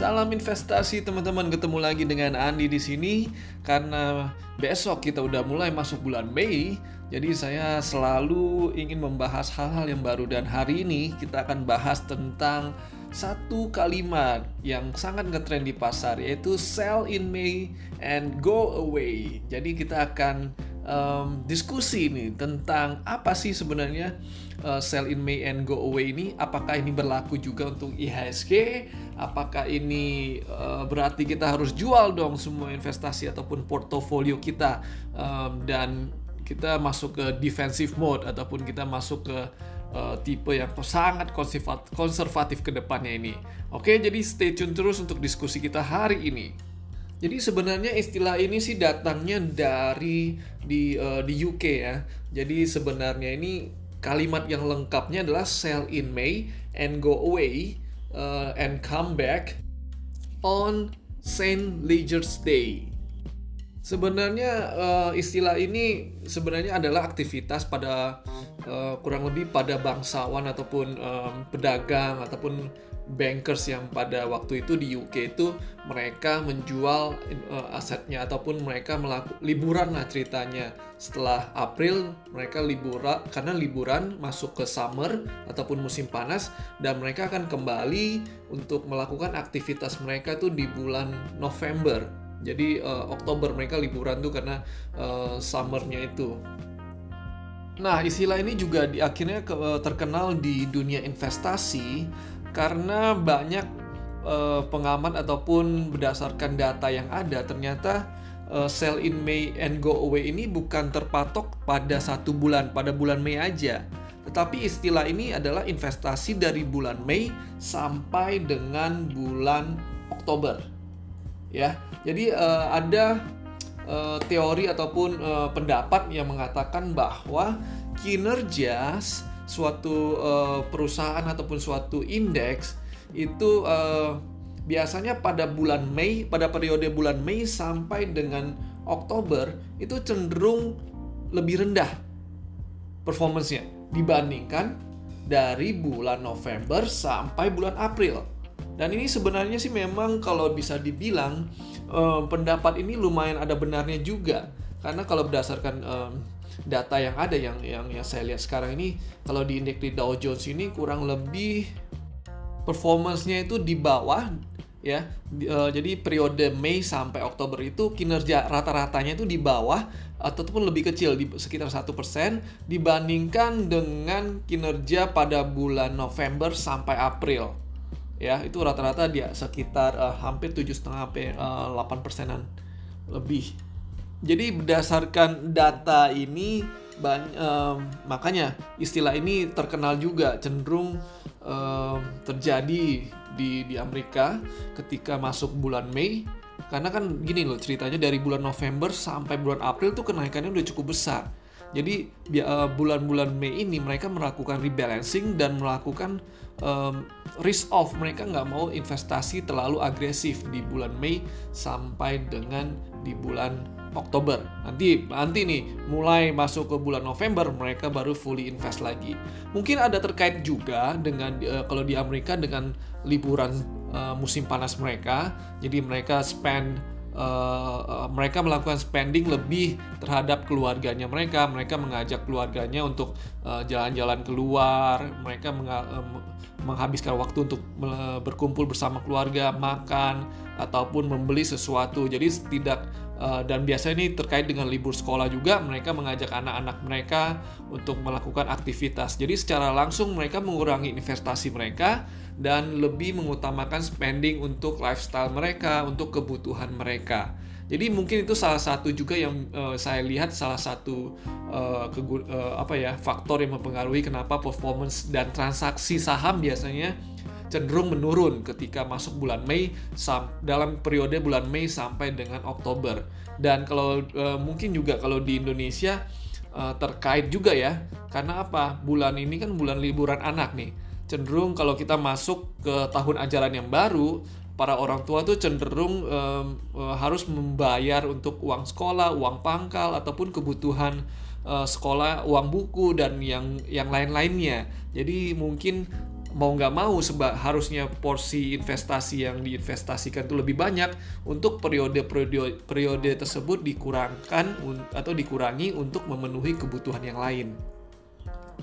Salam investasi teman-teman, ketemu lagi dengan Andi di sini karena besok kita udah mulai masuk bulan Mei. Jadi saya selalu ingin membahas hal-hal yang baru dan hari ini kita akan bahas tentang satu kalimat yang sangat ngetrend di pasar yaitu sell in May and go away. Jadi kita akan um, diskusi nih tentang apa sih sebenarnya uh, sell in May and go away ini apakah ini berlaku juga untuk IHSG apakah ini uh, berarti kita harus jual dong semua investasi ataupun portofolio kita um, dan kita masuk ke defensive mode ataupun kita masuk ke uh, tipe yang sangat konservatif ke depannya ini. Oke, jadi stay tune terus untuk diskusi kita hari ini. Jadi sebenarnya istilah ini sih datangnya dari di uh, di UK ya. Jadi sebenarnya ini kalimat yang lengkapnya adalah sell in May and go away uh, and come back on Saint Leger's Day. Sebenarnya uh, istilah ini sebenarnya adalah aktivitas pada uh, kurang lebih pada bangsawan ataupun um, pedagang ataupun bankers yang pada waktu itu di UK itu mereka menjual uh, asetnya ataupun mereka melakukan liburan lah ceritanya. Setelah April mereka liburan karena liburan masuk ke summer ataupun musim panas dan mereka akan kembali untuk melakukan aktivitas mereka tuh di bulan November. Jadi uh, Oktober mereka liburan tuh karena uh, summernya itu Nah, istilah ini juga di akhirnya ke, terkenal di dunia investasi karena banyak pengamat ataupun berdasarkan data yang ada ternyata uh, sell in May and go away ini bukan terpatok pada satu bulan pada bulan Mei aja. Tetapi istilah ini adalah investasi dari bulan Mei sampai dengan bulan Oktober. Ya jadi uh, ada uh, teori ataupun uh, pendapat yang mengatakan bahwa kinerja suatu uh, perusahaan ataupun suatu indeks itu uh, biasanya pada bulan Mei, pada periode bulan Mei sampai dengan Oktober itu cenderung lebih rendah performance-nya dibandingkan dari bulan November sampai bulan April. Dan ini sebenarnya sih memang kalau bisa dibilang um, pendapat ini lumayan ada benarnya juga. Karena kalau berdasarkan um, data yang ada yang yang yang saya lihat sekarang ini kalau di indeks di Dow Jones ini kurang lebih performance-nya itu di bawah ya. Uh, jadi periode Mei sampai Oktober itu kinerja rata-ratanya itu di bawah ataupun lebih kecil di sekitar satu persen dibandingkan dengan kinerja pada bulan November sampai April ya itu rata-rata dia sekitar uh, hampir tujuh setengah sampai eh, delapan persenan lebih jadi berdasarkan data ini banyak, um, makanya istilah ini terkenal juga cenderung um, terjadi di di Amerika ketika masuk bulan Mei karena kan gini loh ceritanya dari bulan November sampai bulan April tuh kenaikannya udah cukup besar. Jadi bulan-bulan Mei ini mereka melakukan rebalancing dan melakukan um, risk off. Mereka nggak mau investasi terlalu agresif di bulan Mei sampai dengan di bulan Oktober. Nanti nanti nih mulai masuk ke bulan November mereka baru fully invest lagi. Mungkin ada terkait juga dengan uh, kalau di Amerika dengan liburan uh, musim panas mereka. Jadi mereka spend uh, mereka melakukan spending lebih terhadap keluarganya mereka. Mereka mengajak keluarganya untuk jalan-jalan uh, keluar. Mereka menghabiskan waktu untuk berkumpul bersama keluarga, makan ataupun membeli sesuatu. Jadi tidak uh, dan biasanya ini terkait dengan libur sekolah juga mereka mengajak anak-anak mereka untuk melakukan aktivitas. Jadi secara langsung mereka mengurangi investasi mereka dan lebih mengutamakan spending untuk lifestyle mereka, untuk kebutuhan mereka. Jadi mungkin itu salah satu juga yang uh, saya lihat salah satu uh, uh, apa ya faktor yang mempengaruhi kenapa performance dan transaksi saham biasanya cenderung menurun ketika masuk bulan Mei dalam periode bulan Mei sampai dengan Oktober. Dan kalau uh, mungkin juga kalau di Indonesia uh, terkait juga ya, karena apa? Bulan ini kan bulan liburan anak nih. Cenderung kalau kita masuk ke tahun ajaran yang baru, para orang tua tuh cenderung um, uh, harus membayar untuk uang sekolah, uang pangkal ataupun kebutuhan uh, sekolah, uang buku dan yang yang lain-lainnya. Jadi mungkin mau nggak mau sebab harusnya porsi investasi yang diinvestasikan itu lebih banyak untuk periode-periode periode tersebut dikurangkan atau dikurangi untuk memenuhi kebutuhan yang lain.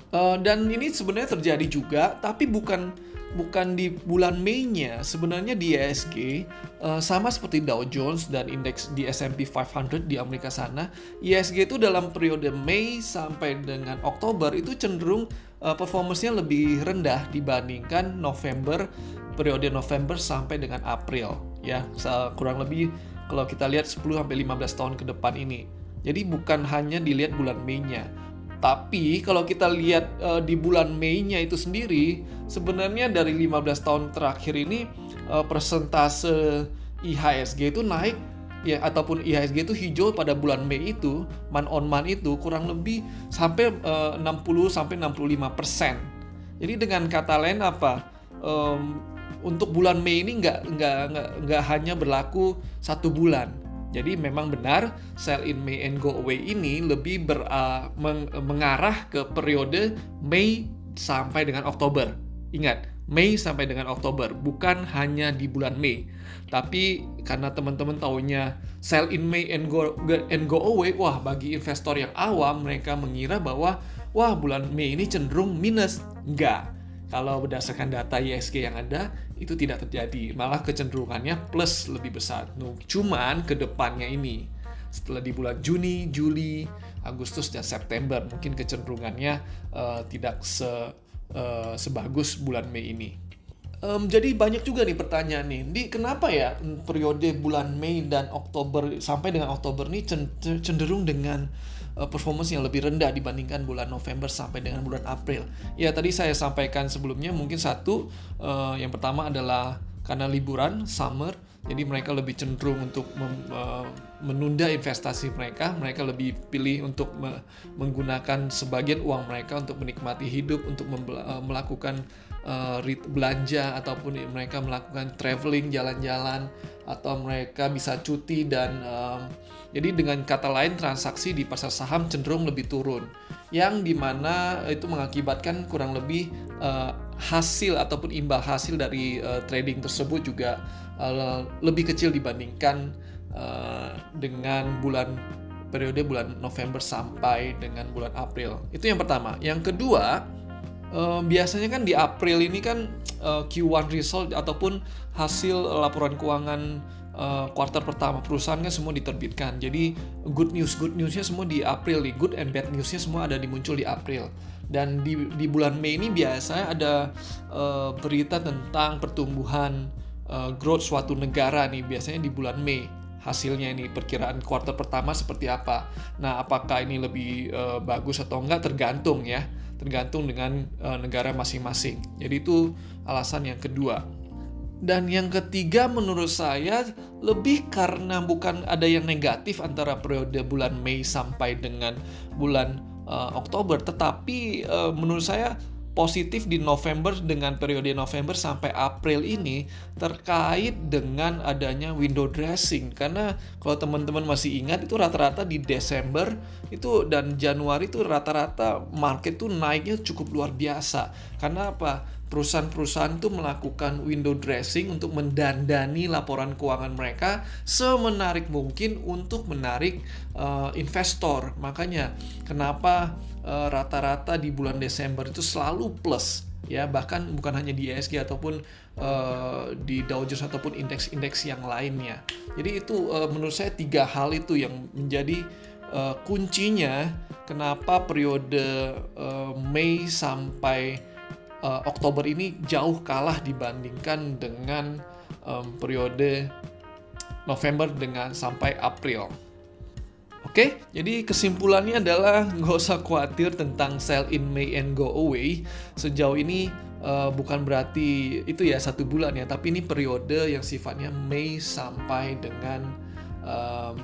Uh, dan ini sebenarnya terjadi juga, tapi bukan bukan di bulan Mei-nya. Sebenarnya di ISG uh, eh, sama seperti Dow Jones dan indeks di S&P 500 di Amerika sana, ISG itu dalam periode Mei sampai dengan Oktober itu cenderung uh, performance-nya lebih rendah dibandingkan November periode November sampai dengan April ya. Kurang lebih kalau kita lihat 10 sampai 15 tahun ke depan ini. Jadi bukan hanya dilihat bulan Mei-nya tapi kalau kita lihat uh, di bulan Mei-nya itu sendiri, sebenarnya dari 15 tahun terakhir ini uh, persentase IHSG itu naik ya ataupun IHSG itu hijau pada bulan Mei itu, man on man itu kurang lebih sampai uh, 60 sampai 65 persen. Jadi dengan kata lain apa? Um, untuk bulan Mei ini nggak nggak nggak hanya berlaku satu bulan, jadi memang benar sell in May and go away ini lebih ber, uh, meng, mengarah ke periode Mei sampai dengan Oktober. Ingat, Mei sampai dengan Oktober, bukan hanya di bulan Mei. Tapi karena teman-teman taunya sell in May and go and go away, wah bagi investor yang awam mereka mengira bahwa wah bulan Mei ini cenderung minus. Enggak. Kalau berdasarkan data ISG yang ada, itu tidak terjadi. Malah kecenderungannya plus lebih besar. Cuman ke depannya ini, setelah di bulan Juni, Juli, Agustus, dan September, mungkin kecenderungannya uh, tidak se, uh, sebagus bulan Mei ini. Um, jadi banyak juga nih pertanyaan nih, di kenapa ya periode bulan Mei dan Oktober sampai dengan Oktober ini cenderung dengan uh, performance yang lebih rendah dibandingkan bulan November sampai dengan bulan April. Ya tadi saya sampaikan sebelumnya mungkin satu uh, yang pertama adalah karena liburan summer jadi mereka lebih cenderung untuk mem, uh, menunda investasi mereka mereka lebih pilih untuk me, menggunakan sebagian uang mereka untuk menikmati hidup untuk uh, melakukan uh, belanja ataupun mereka melakukan traveling jalan-jalan atau mereka bisa cuti dan um, jadi dengan kata lain transaksi di pasar saham cenderung lebih turun. Yang di mana itu mengakibatkan kurang lebih uh, hasil ataupun imbal hasil dari uh, trading tersebut juga uh, lebih kecil dibandingkan uh, dengan bulan periode bulan November sampai dengan bulan April. Itu yang pertama. Yang kedua, uh, biasanya kan di April ini kan uh, Q1 result ataupun hasil laporan keuangan uh, pertama perusahaan kan semua diterbitkan. Jadi good news good newsnya semua di April nih, good and bad newsnya semua ada dimuncul di April. Dan di di bulan Mei ini biasanya ada uh, berita tentang pertumbuhan uh, growth suatu negara nih biasanya di bulan Mei hasilnya ini perkiraan kuartal pertama seperti apa. Nah, apakah ini lebih uh, bagus atau enggak tergantung ya tergantung dengan uh, negara masing-masing. Jadi itu alasan yang kedua. Dan yang ketiga menurut saya lebih karena bukan ada yang negatif antara periode bulan Mei sampai dengan bulan uh, Oktober, tetapi uh, menurut saya positif di November dengan periode November sampai April ini terkait dengan adanya window dressing. Karena kalau teman-teman masih ingat itu rata-rata di Desember itu dan Januari itu rata-rata market tuh naiknya cukup luar biasa. Karena apa perusahaan-perusahaan itu melakukan window dressing untuk mendandani laporan keuangan mereka semenarik mungkin untuk menarik uh, investor. Makanya kenapa eh, rata-rata uh, di bulan Desember itu selalu plus ya bahkan bukan hanya di ESG ataupun uh, di Dow Jones ataupun indeks-indeks yang lainnya. Jadi itu uh, menurut saya tiga hal itu yang menjadi uh, kuncinya kenapa periode uh, Mei sampai uh, Oktober ini jauh kalah dibandingkan dengan um, periode November dengan sampai April. Oke, jadi kesimpulannya adalah nggak usah khawatir tentang sell in May and go away. Sejauh ini uh, bukan berarti itu ya satu bulan ya, tapi ini periode yang sifatnya Mei sampai dengan um,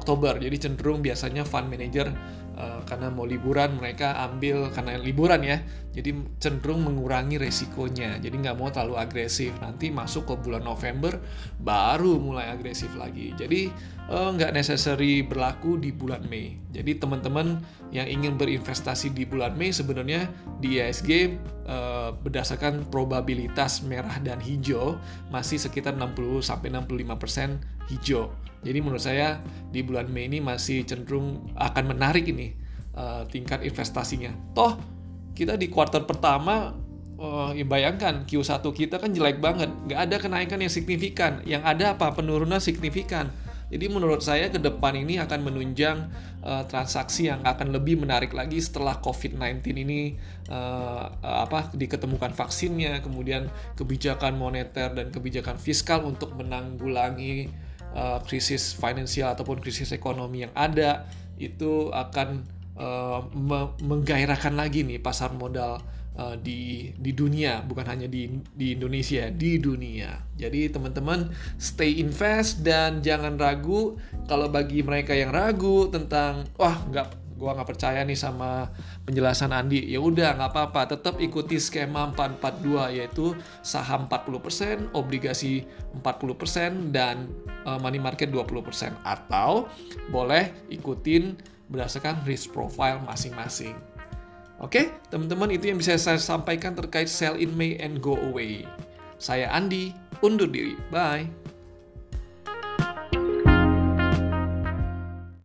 Oktober. Jadi cenderung biasanya fund manager uh, karena mau liburan mereka ambil karena liburan ya. Jadi cenderung mengurangi resikonya. Jadi nggak mau terlalu agresif. Nanti masuk ke bulan November baru mulai agresif lagi. Jadi uh, nggak necessary berlaku di bulan Mei. Jadi teman-teman yang ingin berinvestasi di bulan Mei sebenarnya di ISG uh, berdasarkan probabilitas merah dan hijau masih sekitar 60 sampai 65% hijau. Jadi menurut saya di bulan Mei ini masih cenderung akan menarik ini uh, tingkat investasinya. Toh kita di kuartal pertama uh, ya bayangkan Q1 kita kan jelek banget, nggak ada kenaikan yang signifikan. Yang ada apa? Penurunan signifikan. Jadi menurut saya ke depan ini akan menunjang uh, transaksi yang akan lebih menarik lagi setelah COVID-19 ini uh, apa diketemukan vaksinnya, kemudian kebijakan moneter dan kebijakan fiskal untuk menanggulangi uh, krisis finansial ataupun krisis ekonomi yang ada itu akan uh, me menggairahkan lagi nih pasar modal uh, di di dunia bukan hanya di di Indonesia di dunia. Jadi teman-teman stay invest dan jangan ragu. Kalau bagi mereka yang ragu tentang wah nggak gua nggak percaya nih sama penjelasan Andi ya udah nggak apa-apa tetap ikuti skema 442 yaitu saham 40% obligasi 40% dan uh, money market 20% atau boleh ikutin berdasarkan risk profile masing-masing Oke, teman-teman itu yang bisa saya sampaikan terkait sell in May and go away. Saya Andi, undur diri. Bye.